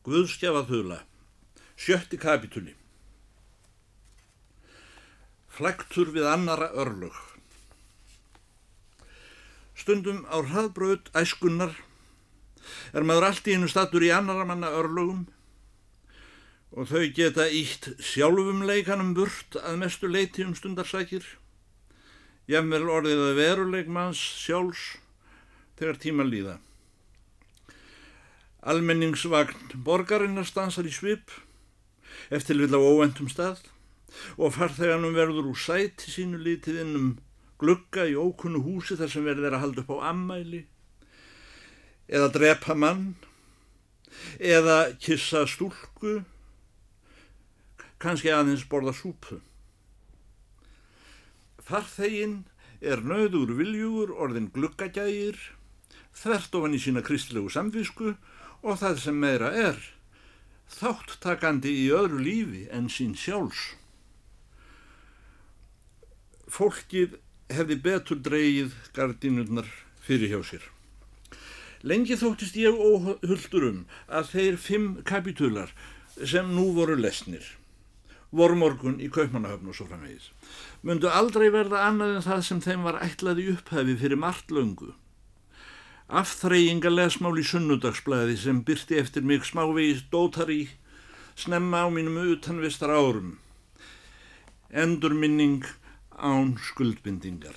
Guðskjafaþula, sjötti kapitúli. Flæktur við annara örlög. Stundum á hraðbröð æskunnar er maður allt í einu statur í annara manna örlögum og þau geta ítt sjálfum leikanum burt að mestu leiti um stundarsækir. Jafnvel orðið að veruleik manns sjálfs þegar tíma líða. Almenningsvagn borgarinnar stansar í svip eftir vil á óvendum stað og farþeganum verður úr sæti sínu lítið inn um glugga í ókunnu húsi þar sem verður að halda upp á ammæli eða drepa mann eða kissa stúlku kannski aðeins borða súpu. Farþegin er nöður viljugur orðin gluggagægir þvert ofan í sína kristlegu samfísku og það sem meira er, þáttakandi í öðru lífi en sín sjálfs. Fólkið hefði betur dreyið gardínurnar fyrir hjá sér. Lengi þóttist ég óhuldur um að þeir fimm kapitular sem nú voru lesnir, voru morgun í Kaupmannahöfn og svo framvegis, myndu aldrei verða annað en það sem þeim var ætlaði upphafi fyrir margt löngu afþreyingalesmál í sunnudagsblæði sem byrti eftir mig smávegis dótar í snemma á mínum utanvistar árum. Endurminning án skuldbindingar.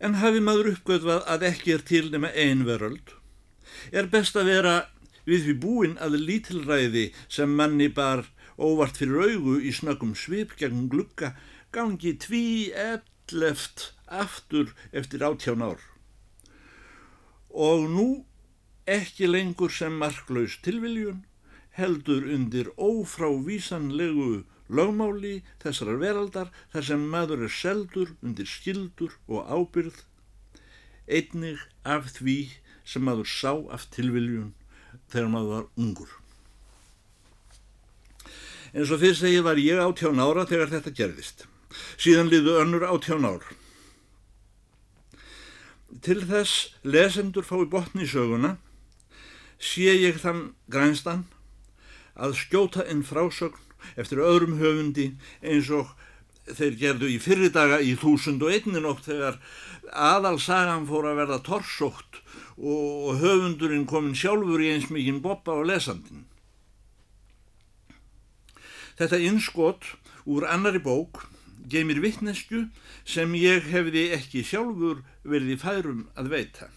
En hafi maður uppgötvað að ekki er til nema ein veröld, er best að vera við því búin að lítilræði sem manni bar óvart fyrir augu í snöggum svip gegn glukka gangi tví elleft aftur eftir átján ár. Og nú ekki lengur sem marklaus tilviljun heldur undir ófrávísanlegu lögmáli þessar veraldar þar sem maður er seldur undir skildur og ábyrð, einnig af því sem maður sá af tilviljun þegar maður var ungur. En svo fyrst segið var ég átján ára þegar þetta gerðist. Síðan liðu önnur átján ár. Til þess lesendur fái botni í söguna sé ég þann grænstan að skjóta inn frásögn eftir öðrum höfundi eins og þeir gerðu í fyrirdaga í þúsund og einni nótt þegar aðalsagan fór að verða torsótt og höfundurinn komin sjálfur í eins mikinn boppa á lesandin. Þetta innskot úr annari bók geymir vittnesku sem ég hefði ekki sjálfur verið í færum að veita.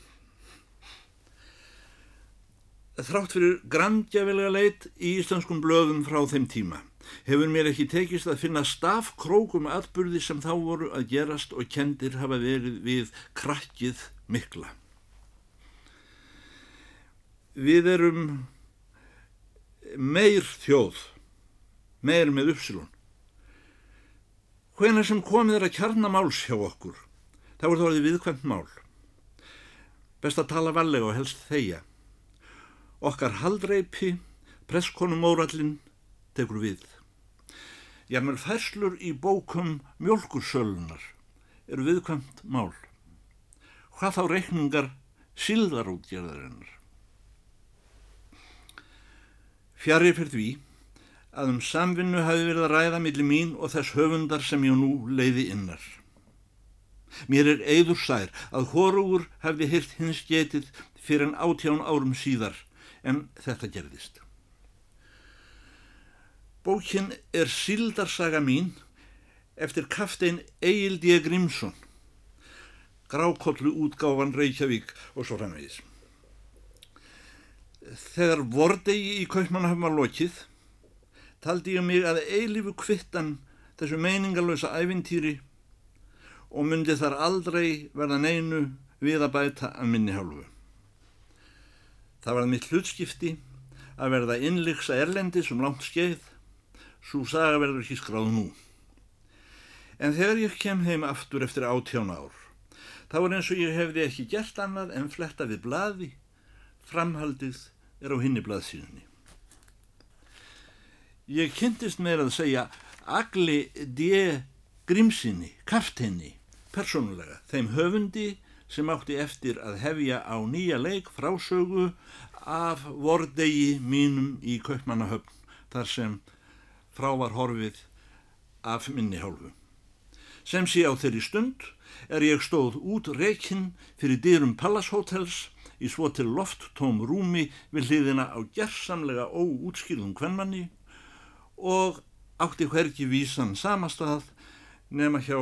Þrátt fyrir grandjafilega leit í íslenskum blöðum frá þeim tíma hefur mér ekki tekist að finna stafkrókum atbyrði sem þá voru að gerast og kendir hafa verið við krakkið mikla. Við erum meir þjóð, meir með uppsilun Hvena sem komið er að kjarna máls hjá okkur, þá er það orðið viðkvæmt mál. Best að tala vallega og helst þeia. Okkar haldreipi, presskonum órallin, tekur við. Jámur færslur í bókum mjölkursölunar eru viðkvæmt mál. Hvað þá reikningar síldarútgerðarinnar? Fjarrir fyrir því að um samvinnu hafi verið að ræða millir mín og þess höfundar sem ég nú leiði innar. Mér er eiður sær að hórugur hefði hirt hins getið fyrir en átján árum síðar en þetta gerðist. Bókin er síldarsaga mín eftir kaftein Egil D. Grímsson, grákollu útgáfan Reykjavík og svo framvegis. Þegar vordegi í Kaupmannahöfum var lokið taldi ég mig að eilifu kvittan þessu meiningalösa ævintýri og myndi þar aldrei verða neinu við að bæta að minni hálfu. Það var mitt hlutskipti að verða innleiksa erlendi sem langt skeið, svo saga verður ekki skráð nú. En þegar ég kem heim aftur eftir átján ár, þá var eins og ég hefði ekki gert annað en fletta við blaði, framhaldið er á hinni blaðsíðunni. Ég kynntist meira að segja Agli D. Grímsinni, kaftinni, persónulega, þeim höfundi sem átti eftir að hefja á nýja leik frásögu af vordegi mínum í Kaupmannahöfn þar sem frá var horfið af minni hálfu. Sem sé á þeirri stund er ég stóð út reikinn fyrir dýrum Pallashotels í svo til lofttóm rúmi við hliðina á gerðsamlega óútskýrðum kvennmanni og átti hverki vísan samastað nema hjá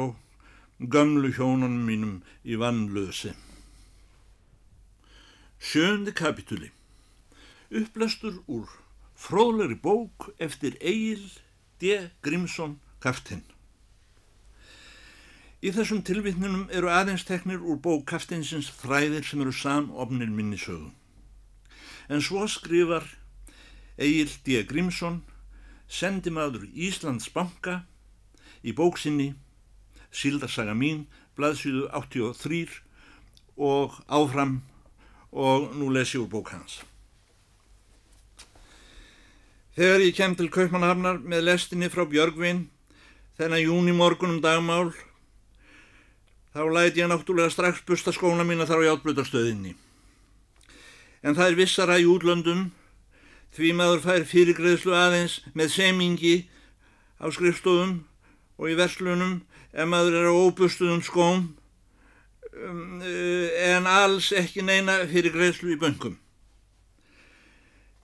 gömlu hjónunum mínum í vannlösi. Sjöndi kapitúli Upplestur úr fróðlegri bók eftir Egil D. Grímsson Kaftinn Í þessum tilvittnunum eru aðeinsteknir úr bók Kaftinsins þræðir sem eru samofnir minni sögum. En svo skrifar Egil D. Grímsson, sendimaður Íslands banka, í bóksinni Sildarsaga mín, blaðsýðu 83 og áfram og nú les ég úr bók hans. Þegar ég kem til Kaupmannhafnar með lestinni frá Björgvin, þennan júni morgunum dagmál, þá læti ég náttúrulega strax busta skóna mína þar á játblutastöðinni. En það er vissara í útlöndum, því maður fær fyrirgreðslu aðeins með semingi á skrifstofum og í verslunum ef maður er á óbustuðum skóm um, eh, en alls ekki neina fyrirgreðslu í böngum.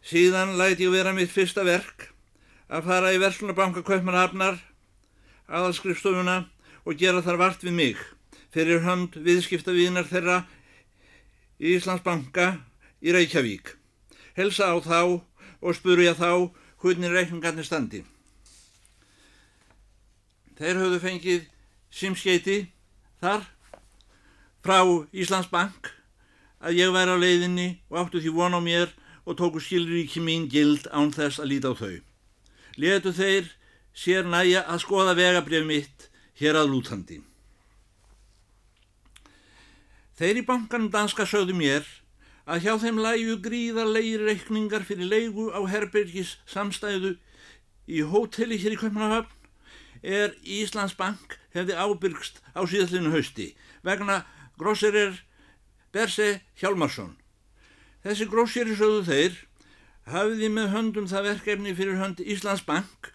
Síðan læti ég vera mitt fyrsta verk að fara í Verslunabanka Kaupmannhafnar aðalskrifstofuna og gera þar vart við mig fyrir hönd viðskiptavíðnar þeirra í Íslandsbanka í Reykjavík. Helsa á þá og spurja þá hvernig reikningarnir standi. Þeir höfðu fengið simskeiti þar frá Íslandsbank að ég væri á leiðinni og áttu því von á mér og tóku skilríki mín gild án þess að líta á þau. Letu þeir sér næja að skoða vegabref mitt hér að lútandi. Þeir í bankanum danska sögðu mér að hjá þeim lægu gríðarlegi reikningar fyrir leigu á Herbergis samstæðu í hóteli hér í Kaupmannahöfn er Íslandsbank hefði ábyrgst á síðallinu hausti vegna Grosserer Berse Hjalmarsson. Þessi Grosseri sögðu þeir hafiði með höndum það verkefni fyrir hönd Íslandsbank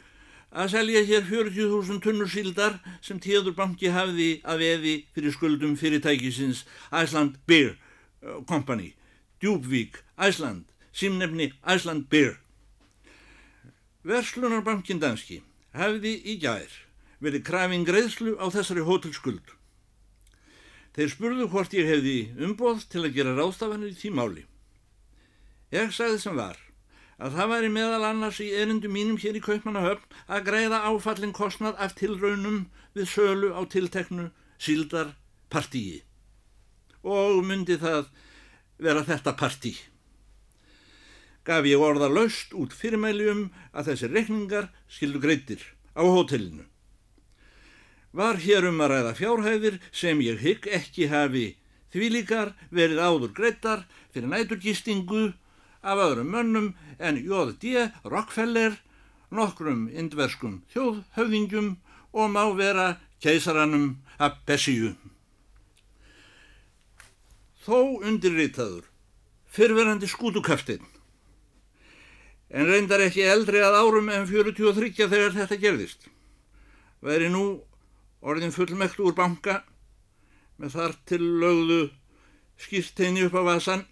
að selja hér 40.000 tunnur síldar sem tíður banki hafði að veði fyrir skuldum fyrirtækisins Iceland Beer uh, Company, Djúbvík, Iceland, símnefni Iceland Beer. Verslunarbankin danski hafði í gær verið krafin greiðslu á þessari hótelskuld. Þeir spurðu hvort ég hefði umboð til að gera ráðstafanir í tímáli. Ég sagði sem var að það væri meðal annars í erindu mínum hér í Kaupmannahöfn að greiða áfallin kostnad af tilraunum við sölu á tilteknu síldar partíi. Og myndi það vera þetta partí. Gaf ég orða laust út fyrirmæljum að þessi rekningar skildu greitir á hótelinu. Var hér um að ræða fjárhæðir sem ég hygg ekki hafi því líkar verið áður greitar fyrir næturgistingu af öðrum mönnum en J.D. Rockefeller, nokkrum indverskum þjóðhöfðingjum og má vera keisaranum Abbessíu. Þó undirritaður, fyrverandi skútukaftin, en reyndar ekki eldri að árum en 43 þegar þetta gerðist. Veri nú orðin fullmektu úr banka með þar til lögðu skýrteini upp á vasan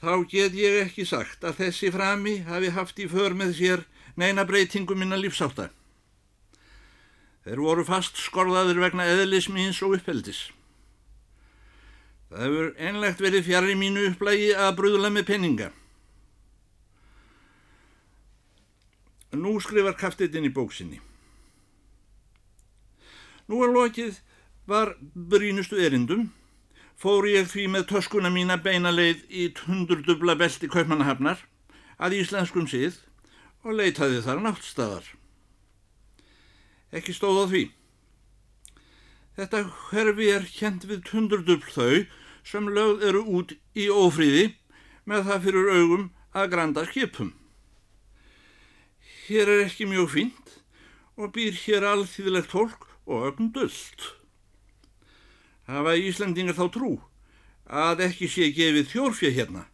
þá get ég ekki sagt að þessi frami hafi haft í för með sér neina breytingu minna lífsáta. Þeir voru fast skorðaður vegna eðlismins og uppeldis. Það hefur einlegt verið fjari mínu upplægi að brúðla með penninga. Nú skrifar kaftitinn í bóksinni. Nú að lokið var brínustu erindum fór ég því með töskuna mína beina leið í hundurdubla belti kaupmannahafnar að íslenskum síð og leitaði þar náttstæðar. Ekki stóð á því. Þetta hverfi er kjent við hundurdubl þau sem lögð eru út í ófríði með það fyrir augum að granda skipum. Hér er ekki mjög fínt og býr hér alþýðilegt fólk og ögn dölt hafa Íslandingar þá trú að ekki sé gefið þjórfja hérna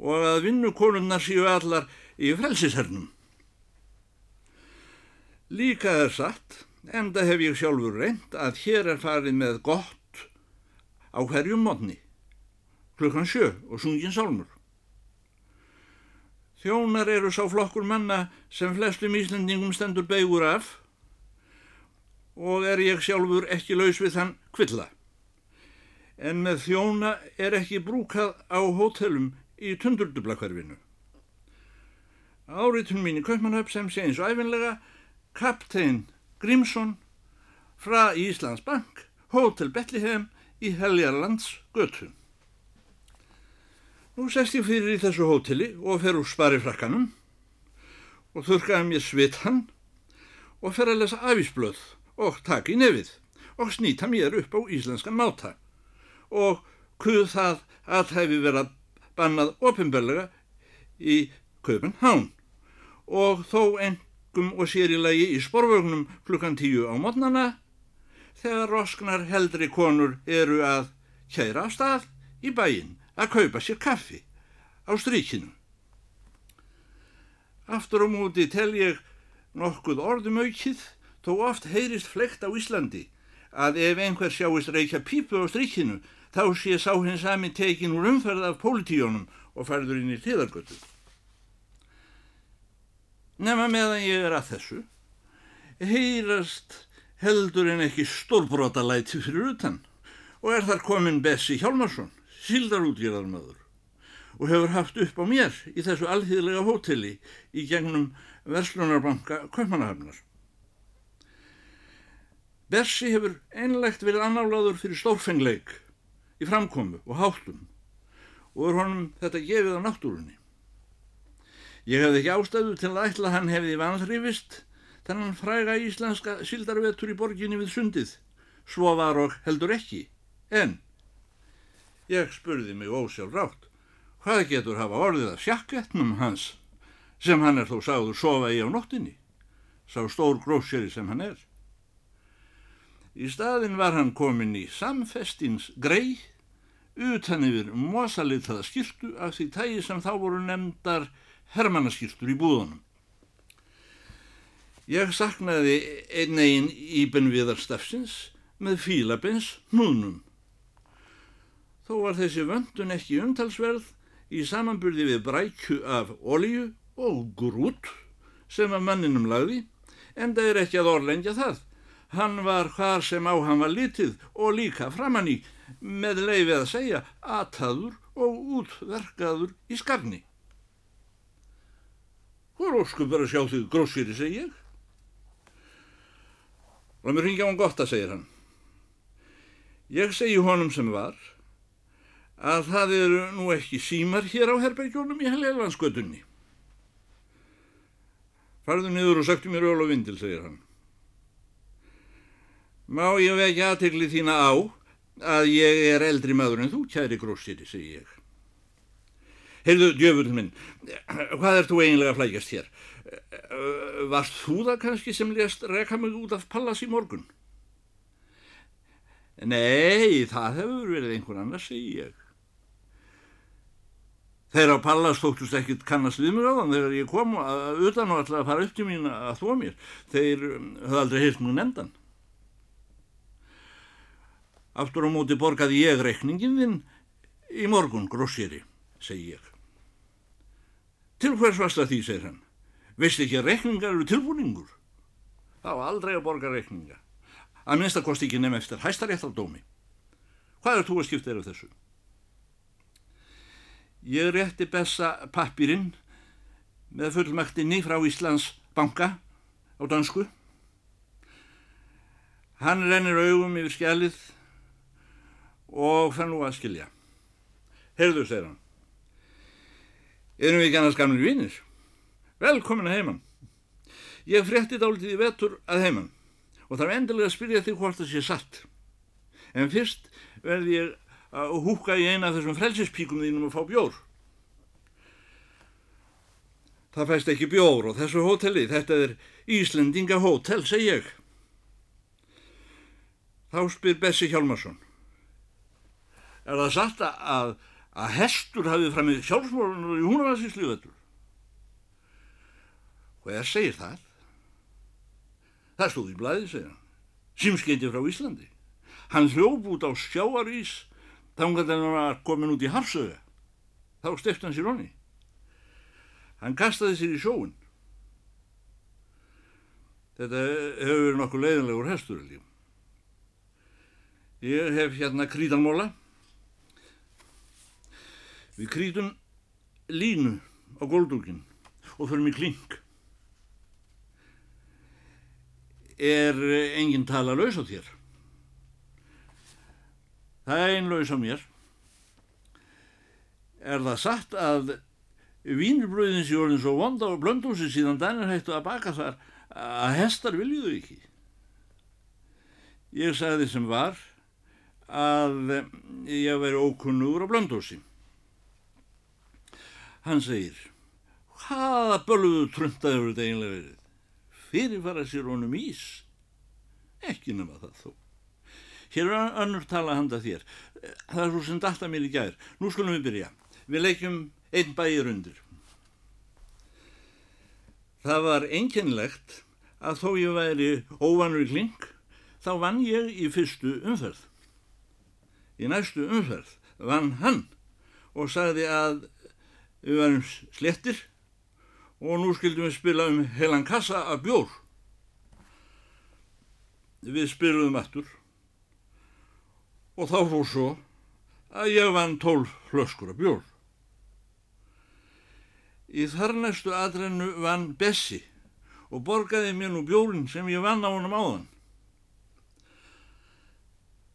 og að vinnukonunnar séu allar í frelsishernum. Líka er satt, enda hef ég sjálfur reynd að hér er farið með gott á hverjum mótni, klukkan sjö og sungin sálmur. Þjónar eru sá flokkur manna sem flestum Íslandingum stendur beigur af og er ég sjálfur ekki laus við þann kvilla. En með þjóna er ekki brúkað á hótelum í tundurdublakverfinu. Áritun mín í Kaupmannhöf sem sé eins og æfinlega Kaptein Grímsson frá Íslands Bank, Hótel Betliheim í Heljarlands götu. Nú sest ég fyrir í þessu hóteli og fer úr sparifrakkanum og þurkaði mér svitan og fer að lesa afísblöð og taka í nefið og snýta mér upp á íslenskan máta og kuð það að hefi verið bannað ofinbellega í Köpenhán og þó engum og sér í lagi í sporvögnum klukkan tíu á mótnana þegar rosknar heldri konur eru að kæra á stað í bæinn að kaupa sér kaffi á strykinu. Aftur á múti tel ég nokkuð orðum aukið þó oft heyrist flekt á Íslandi að ef einhver sjáist reykja pípu á strykinu þá sé sá hins sami tekin úr umferð af pólitíjónum og færður inn í tíðargötu. Nefna meðan ég er að þessu, heyrast heldur en ekki stórbrotalæti fyrir utan og er þar komin Bessi Hjálmarsson, sildarútgjörðarmöður og hefur haft upp á mér í þessu alþýðlega hóteli í gegnum Verslunarbanka Kaupmannahafnar. Bessi hefur einlegt verið annálaður fyrir stórfengleik í framkomu og háttum og er honum þetta gefið á náttúrunni. Ég hefði ekki ástæðu til að ætla hann hefði vanþrifist þennan fræga íslenska sildarvetur í borginni við sundið, svo var og heldur ekki, en ég spurði mig ósjálf rátt, hvað getur hafa orðið að sjakketnum hans, sem hann er þó sáður sofa í á nóttinni, sá stór grósjeri sem hann er. Í staðin var hann komin í samfestins grei, utan yfir mosalitaða skýrtu af því tægi sem þá voru nefndar hermannaskýrtur í búðunum. Ég saknaði einn eginn íbenn viðarstafsins með fílabins hnúnum. Þó var þessi vöndun ekki umtalsverð í samanburði við brækju af olju og grút sem að manninum lagði, en það er ekki að orðlengja það. Hann var hvar sem á hann var litið og líka framann í, með leifið að segja, ataður og útverkaður í skarni. Hvor óskum verið að sjá þig grósýri, segi ég. Láð mér ringja á hann gott að segja hann. Ég segi honum sem var að það eru nú ekki símar hér á herbergjónum í helgelansgötunni. Farðu niður og sagtu mér öll og vindil, segir hann. Má ég vekja aðtegli þína á að ég er eldri maður en þú, kæri grósýri, segi ég. Heyrðu, djöfur minn, hvað er þú eiginlega að flækjast hér? Varst þú það kannski sem lést reka mig út af pallas í morgun? Nei, það hefur verið einhvern annars, segi ég. Þeir á pallas þóttust ekkit kannast við mér á þann þegar ég kom að utan og ætlaði að fara upp til mín að þvó mér. Þeir höfðu aldrei heilt nú nefndan. Aftur á móti borgaði ég reikningin þinn í morgun, grossýri, segi ég. Til hvers varst það því, segir hann. Veist ekki að reikningar eru tilbúningur? Það var aldrei að borga reikninga. Að minnst að kosti ekki nefn eftir hæstaréttaldómi. Hvað er þú að skipta þér af þessu? Ég rétti bessa pappirinn með fullmaktinni frá Íslands banka á dansku. Hann rennir augum yfir skjalið og fann nú að skilja. Heyrðu, segir hann. Erum við ekki annars gamlir vinnir? Velkomin að heimann. Ég frétti dálítið í vetur að heimann og þarf endilega að spyrja þig hvort það sé satt. En fyrst verði ég að húka í eina af þessum frelsispíkum þínum að fá bjór. Það fæst ekki bjór og þessu hóteli, þetta er Íslendinga hótel, seg ég. Þá spyr Bessi Hjálmarsson. Er það satt að að hestur hafið framið sjálfsmórunur í húnavarsíslu vettur. Hver segir það? Það stóð í blæði, segir hann. Simskeiti frá Íslandi. Hann hljóf út á sjáarís þannig að hann var komin út í Harsöga. Þá stefti hann sér honni. Hann kastaði sér í sjóun. Þetta hefur verið nokkuð leiðinlegur hestur, held ég. Ég hef hérna krítanmóla. Við krítum línu á góldúkin og förum í kling. Er enginn tala laus á þér? Það er einn laus á mér. Er það satt að vínurbröðin sé orðin svo vonda og blöndúsi síðan dænir hættu að baka þar að hestar viljuðu ekki? Ég sagði sem var að ég veri ókunnugur á blöndúsi. Hann segir, hvaða bölguðu tröndaði verið þetta einlega verið? Fyrirfara sér honum ís? Ekki nema það þó. Hér er önnur tala handa þér. Það er svo sem data mér í gær. Nú skulum við byrja. Við leikjum einn bæir undir. Það var einkennlegt að þó ég væri óvanur í kling, þá vann ég í fyrstu umferð. Í næstu umferð vann hann og sagði að við varum slettir og nú skildum við spila um heilan kassa af bjór. Við spilum aftur og þá fór svo að ég vann tólf flöskur af bjór. Í þar næstu aðrennu vann Bessi og borgaði mér nú bjórin sem ég vann á honum áðan.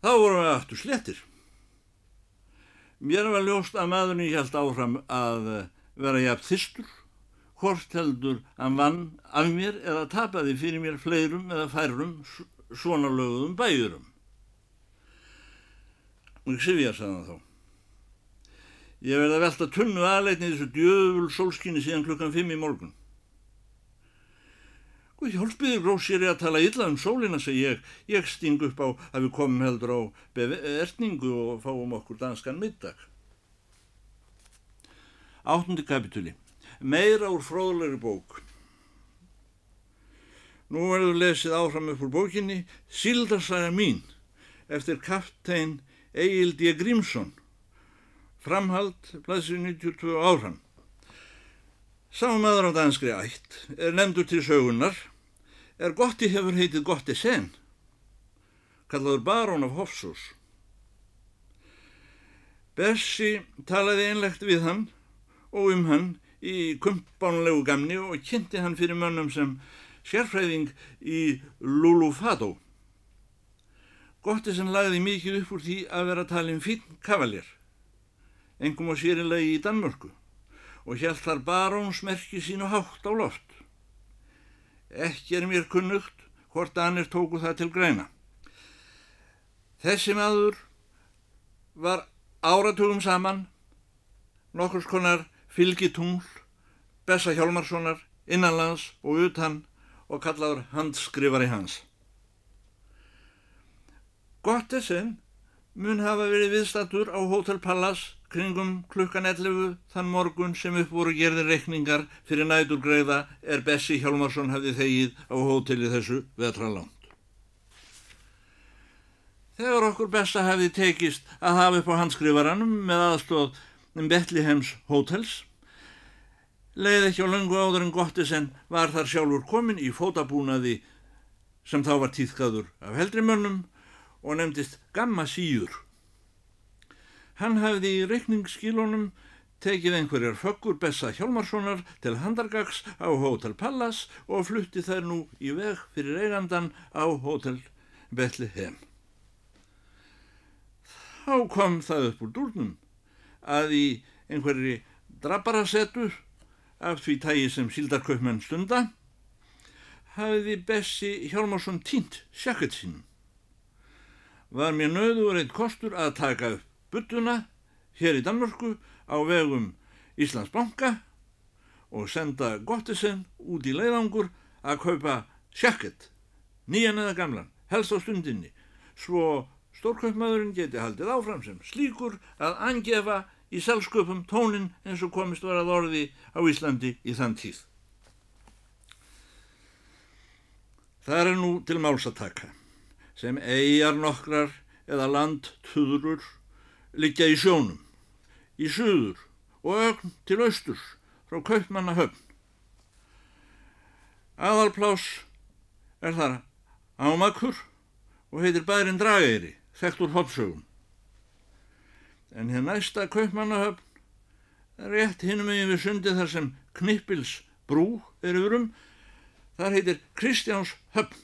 Þá vorum við aftur slettir. Mér var ljóst að maðurinn held áfram að vera jafn þistur, hvort heldur að vann af mér eða tapaði fyrir mér fleirum eða færrum svona lögðum bæjurum. Og Sivja sagði þá. Ég verði að velta tunnu aðleitni þessu djöful sólskinni síðan klukkan fimm í morgun. Guð hjálpiði grósir ég að tala illa um sólina, segi ég. Ég sting upp á að við komum heldur á ertningu og fáum okkur danskan middag. Áttundi kapituli. Meira úr fróðlegri bók. Nú verður lesið áfram upp úr bókinni Sildarsaga mín eftir kaptein Egil D. Grímsson. Framhald, blæsir 92 áran. Sámaður á danskri ætt er nefndur til sögunar, er Gotti hefur heitið Gotti sen, kallaður barón af Hofsús. Bessi talaði einlegt við hann og um hann í kumpánlegu gamni og kynnti hann fyrir mönnum sem sérfræðing í Lulufado. Gotti sem lagði mikið upp úr því að vera talin fín kavalir, engum á sérinlegi í Danmörku og hjælt þar barónsmerki sínu hátt á loft. Ekki er mér kunnugt hvort annir tóku það til græna. Þessi maður var áratugum saman nokkurs konar fylgitungl, Bessa Hjálmarssonar, innanlands og utan og kallaður handskrifari hans. Gottesen mun hafa verið viðstatur á Hotel Palace kringum klukkan 11 þann morgun sem upp voru gerðir reikningar fyrir næturgreiða er Bessi Hjálmarsson hafði þegið á hóteli þessu vetralánt. Þegar okkur Bessa hafði tekist að hafa upp á handskrifaranum með aðstóð Betlihems Hotels, leið ekki á löngu áður en Gottisen var þar sjálfur komin í fótabúnaði sem þá var týðkaður af heldrimönnum og nefndist Gamma Síur. Hann hafði í reikningsskílunum tekið einhverjar föggur Bessa Hjálmarssonar til handargags á Hotel Palace og flutti þær nú í veg fyrir eigandan á Hotel Bethlehem. Þá kom það upp úr dúrnum að í einhverri drabarasetu af því tægi sem síldarkaupmenn stunda hafiði Bessi Hjálmarsson tínt sjakkett sínum. Var mér nöður eitt kostur að taka upp buttuna hér í Danmörku á vegum Íslands banka og senda Gottisen út í leiðangur að kaupa sjakkett, nýjan eða gamlan, helst á stundinni, svo stórkaupmaðurinn geti haldið áfram sem slíkur að angefa í selsköpum tónin eins og komist var að orði á Íslandi í þann tíð. Það er nú til máls að taka sem eigjar nokkrar eða landtuðrur liggja í sjónum, í suður og ögn til austurs frá kaupmannahöfn. Aðalplás er þar ámakur og heitir bærin Drageyri, þekkt úr hoppsögum. En hér næsta kaupmannahöfn rétt hinum við sundi þar sem Knippils brú er yfirum, þar heitir Kristjáns höfn.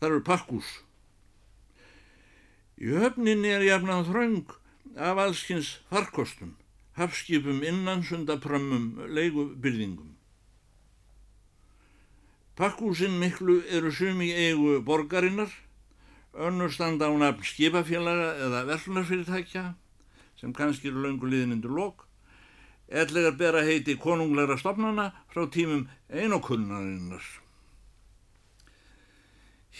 Þar eru pakkús. Í höfninni er jafnað þröng af allskins farkostum, hafskipum innansundaprömmum, leigubyrðingum. Pakkúsin miklu eru sumi eigu borgarinnar, önnur standa á nafn skipafélaga eða verðlunarfyrirtækja sem kannski eru löngu liðnindur lok, ellegar bera heiti konungleira stopnana frá tímum einokunnarinnar.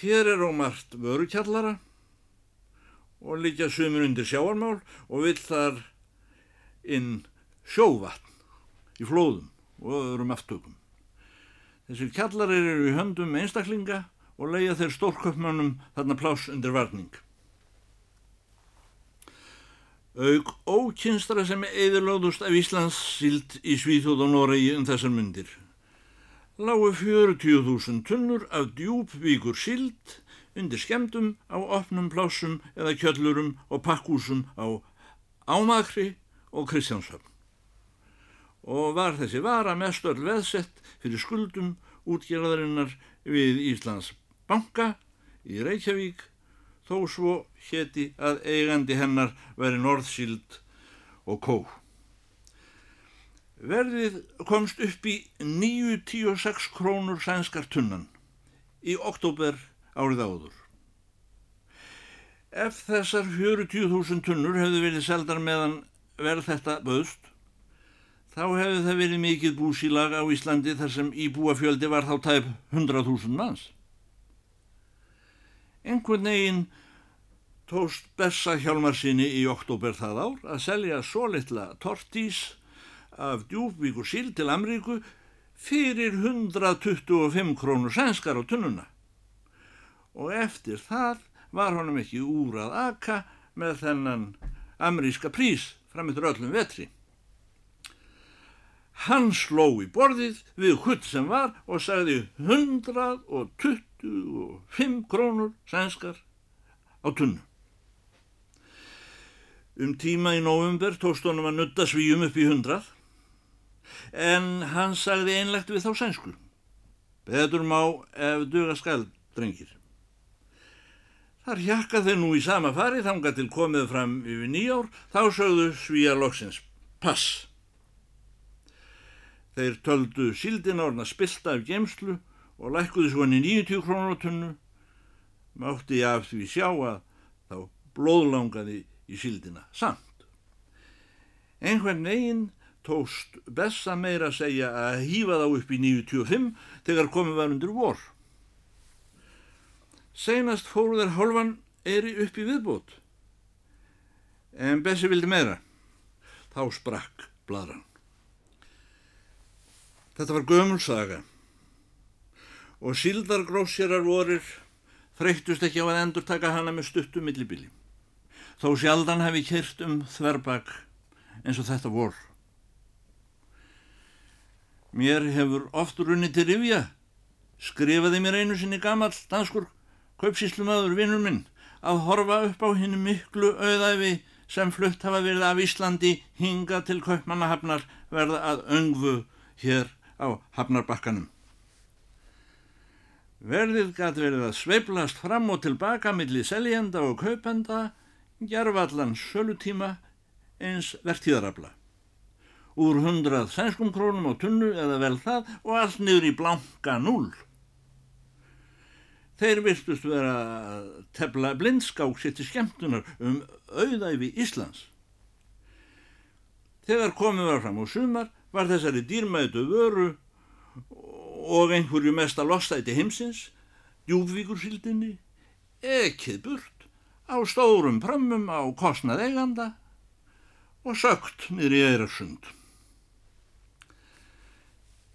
Hér er á margt vörukjallara og líka sumur undir sjáarmál og vill þar inn sjóvatn í flóðum og öðrum aftökum. Þessir kjallarir eru í höndum einstaklinga og leia þeir stórköpmannum þarna pláss undir varning. Aug ókynstra sem eðurlóðust af Íslands síld í Svíþjóð og Noregi um þessar myndir. Lágu 40.000 tunnur af djúbvíkur síld undir skemdum á opnum plássum eða kjöllurum og pakkúsum á Ámakri og Kristjánshöfn og var þessi vara mest öll veðsett fyrir skuldum útgerðarinnar við Íslands banka í Reykjavík þó svo héti að eigandi hennar veri Norðsíld og Kó. Verðið komst upp í 9-10-6 krónur sænskar tunnan í oktober árið áður. Ef þessar 40.000 tunnur hefðu verið seldar meðan verð þetta böðst þá hefði það verið mikið búsílag á Íslandi þar sem íbúafjöldi var þá tæp 100.000 manns. Einhvern veginn tóst Bessa Hjálmarsinni í oktober það ár að selja svo litla tortís af djúbvíkur síl til Amríku fyrir 125 krónur sænskar á tunnuna. Og eftir það var honum ekki úr að aka með þennan amríska prís framöndur öllum vetri. Hann sló í borðið við hutt sem var og sagði 125 krónur sænskar á tunnu. Um tíma í november tókst honum að nutta svíum upp í hundrað en hann sagði einlegt við þá sænsku. Betur má ef duga skald, drengir. Þar hjakka þeir nú í sama fari þanga til komið fram yfir nýjár, þá sögðu svíja loksins pass. Þeir töldu síldina orna spilta af gemslu og lækkuðu svo hann í 90 krónur á tunnu. Mátti ég af því sjá að þá blóðlangaði í síldina samt. Einhvern veginn tóst Bessa meira að segja að hýfa þá upp í 95 þegar komið var undir vor. Seinast fóru þeir hálfan eri upp í viðbót. En Bessi vildi meira. Þá sprakk bladran. Þetta var gömulsaga og síldargrósjarar vorir þreyttust ekki á að endur taka hana með stuttu millibili. Þó sjaldan hefði kert um þverbak eins og þetta vor. Mér hefur oft runni til rifja, skrifaði mér einu sinni gamall danskur kaupsíslumadur vinnur minn að horfa upp á henni miklu auðæfi sem flutt hafa verið af Íslandi hinga til kaupmannahafnar verða að öngvu hér á hafnarbakkanum. Verðið gæti verið að sveiblast fram og tilbaka millir seljenda og kaupenda, gerfallan sölutíma eins vertíðarabla. Úr hundrað sænskum krónum á tunnu eða vel það og allt niður í blanka núl. Þeir virtust vera að tefla blindskák sér til skemmtunar um auðæfi Íslands. Þegar komið var fram á sumar var þessari dýrmætu vöru og einhverju mesta lostæti heimsins, djúbvíkursildinni, ekkið burt á stórum prömmum á kostnað eiganda og sögt niður í Eirarsund.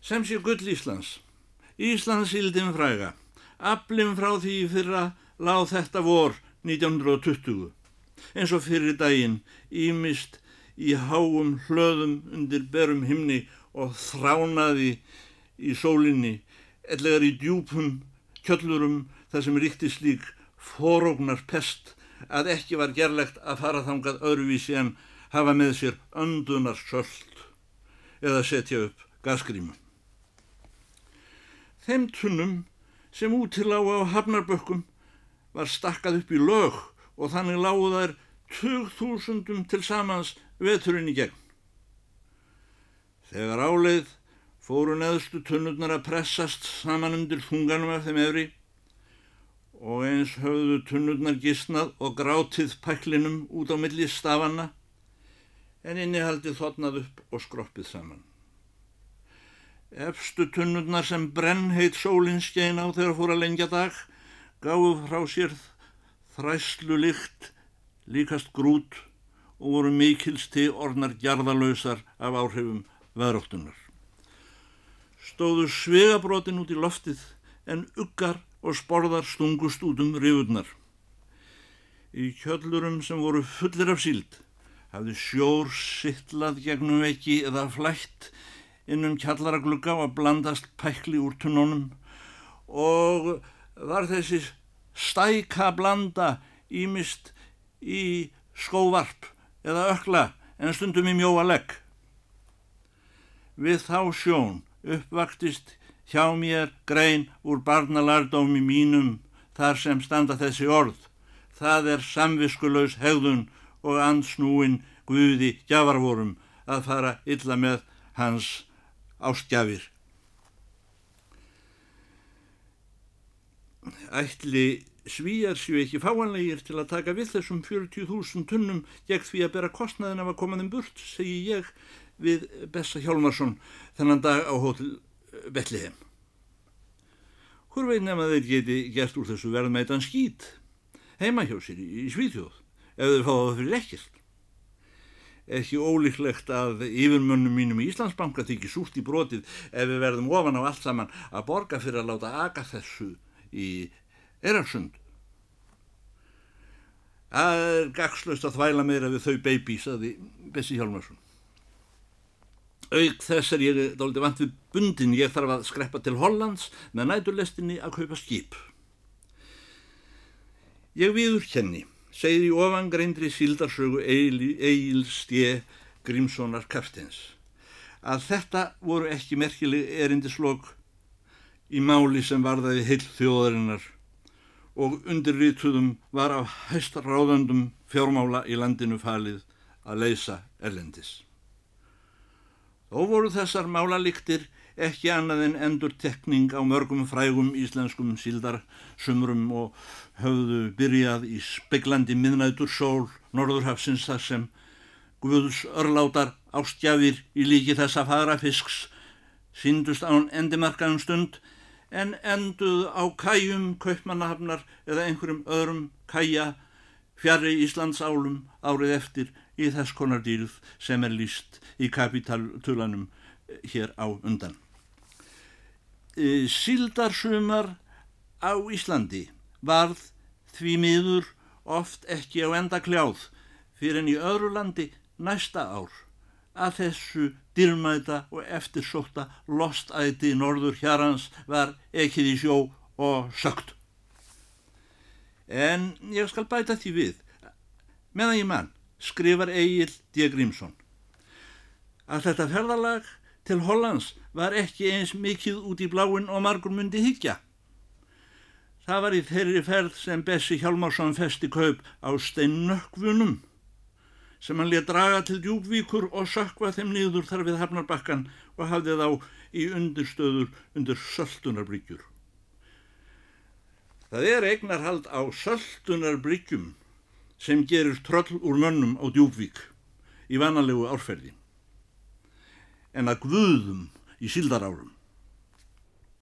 Sem sé gull Íslands. Íslands síldin fræga. Aflim frá því fyrra láð þetta vor 1920. Eins og fyrir daginn ímist í háum hlöðum undir berum himni og þránaði í sólinni, ellegar í djúpum kjöllurum þar sem ríkti slík forógnar pest að ekki var gerlegt að fara þangað öðruvísi en hafa með sér öndunar söld eða setja upp gasgrímu. Þeim tunnum sem útilága á hafnarbökkum var stakkað upp í lög og þannig lágu þær 20.000 til samans veturinn í gegn. Þegar áleið fóru neðstu tunnurnar að pressast saman undir þunganum af þeim efri og eins höfðu tunnurnar gísnað og grátið pæklinum út á milli stafanna en innihaldið þotnað upp og skroppið saman. Efstu tunnurnar sem brennheit sólinn skein á þegar fór að lengja dag gáðu frá sér þræslu lykt líkast grút og voru mikilsti orðnar gjarðalösar af áhrifum veðróttunar. Stóðu svegabrotin út í loftið en uggar og sporðar stungust út um rifurnar. Í kjöllurum sem voru fullir af síld hafði sjór sittlað gegnum veki eða flætt innum kjallaraglugga og blandast pækli úr tunnónum og var þessi stæka blanda ímist í skóvarp eða ökla en stundum í mjóa legg. Við þá sjón uppvaktist hjá mér grein úr barnalardómi mínum þar sem standa þessi orð. Það er samviskulegs hegðun og ansnúin Guði gjafarvorum að fara illa með hans ástgjafir. Ætli svíjar séu ekki fáanlegir til að taka við þessum 40.000 tunnum gegn því að bera kostnaðin af að koma þeim burt, segi ég við Bessa Hjálmarsson þennan dag á hótel Betliheim. Hvor veit nefn að þeir geti gert úr þessu verðmætan skýt heima hjá sér í, Svíþjóð ef þeir fáða það fyrir ekkert. Ekki ólíklegt að yfirmönnum mínum í Íslandsbanka þykir súrt í brotið ef við verðum ofan á allt saman að borga fyrir að láta aga þessu í Erarsund. Það er gagslaust að þvæla meira við þau baby, saði Bessi Hjálmarsson. Auk þess er ég dálítið vant við bundin, ég þarf að skreppa til Hollands með næturlestinni að kaupa skip. Ég viður kenni, segir í ofangreindri síldarsögu Egil Stje Grímssonar Karstens, að þetta voru ekki merkileg erindislokk í máli sem varðaði heil þjóðarinnar og undirrituðum var af hæstaráðandum fjármála í landinu falið að leysa erlendis. Þó voru þessar málalíktir ekki annað en endur tekning á mörgum frægum íslenskum síldarsumrum og höfðu byrjað í speglandi miðnætur sól norðurhafsins þar sem Guðs örlátar ástjafir í líki þessa fara fisks síndust án endimarkaðum stund en enduð á kæjum kaupmannahafnar eða einhverjum öðrum kæja fjari Íslandsálum árið eftir í þess konar dýrð sem er líst í kapitaltulanum hér á undan. E, Sildarsumar á Íslandi varð því miður oft ekki á enda kljáð fyrir en í öðru landi næsta ár að þessu dýrmæta og eftirsókta lostæti norður hérans var ekkið í sjó og sögt. En ég skal bæta því við, meðan ég mann, skrifar Egil D. Grímsson, að þetta ferðalag til Hollands var ekki eins mikið út í bláin og margur myndi higgja. Það var í þeirri ferð sem Bessi Hjalmarsson festi kaup á steinnökkvunum sem hann létt draga til djúbvíkur og sökva þeim niður þar við hafnarbakkan og hafði þá í undirstöður undir söltunarbryggjur. Það er eignarhald á söltunarbryggjum sem gerir tröll úr mönnum á djúbvík í vanalegu árferði en að guðum í síldarárum.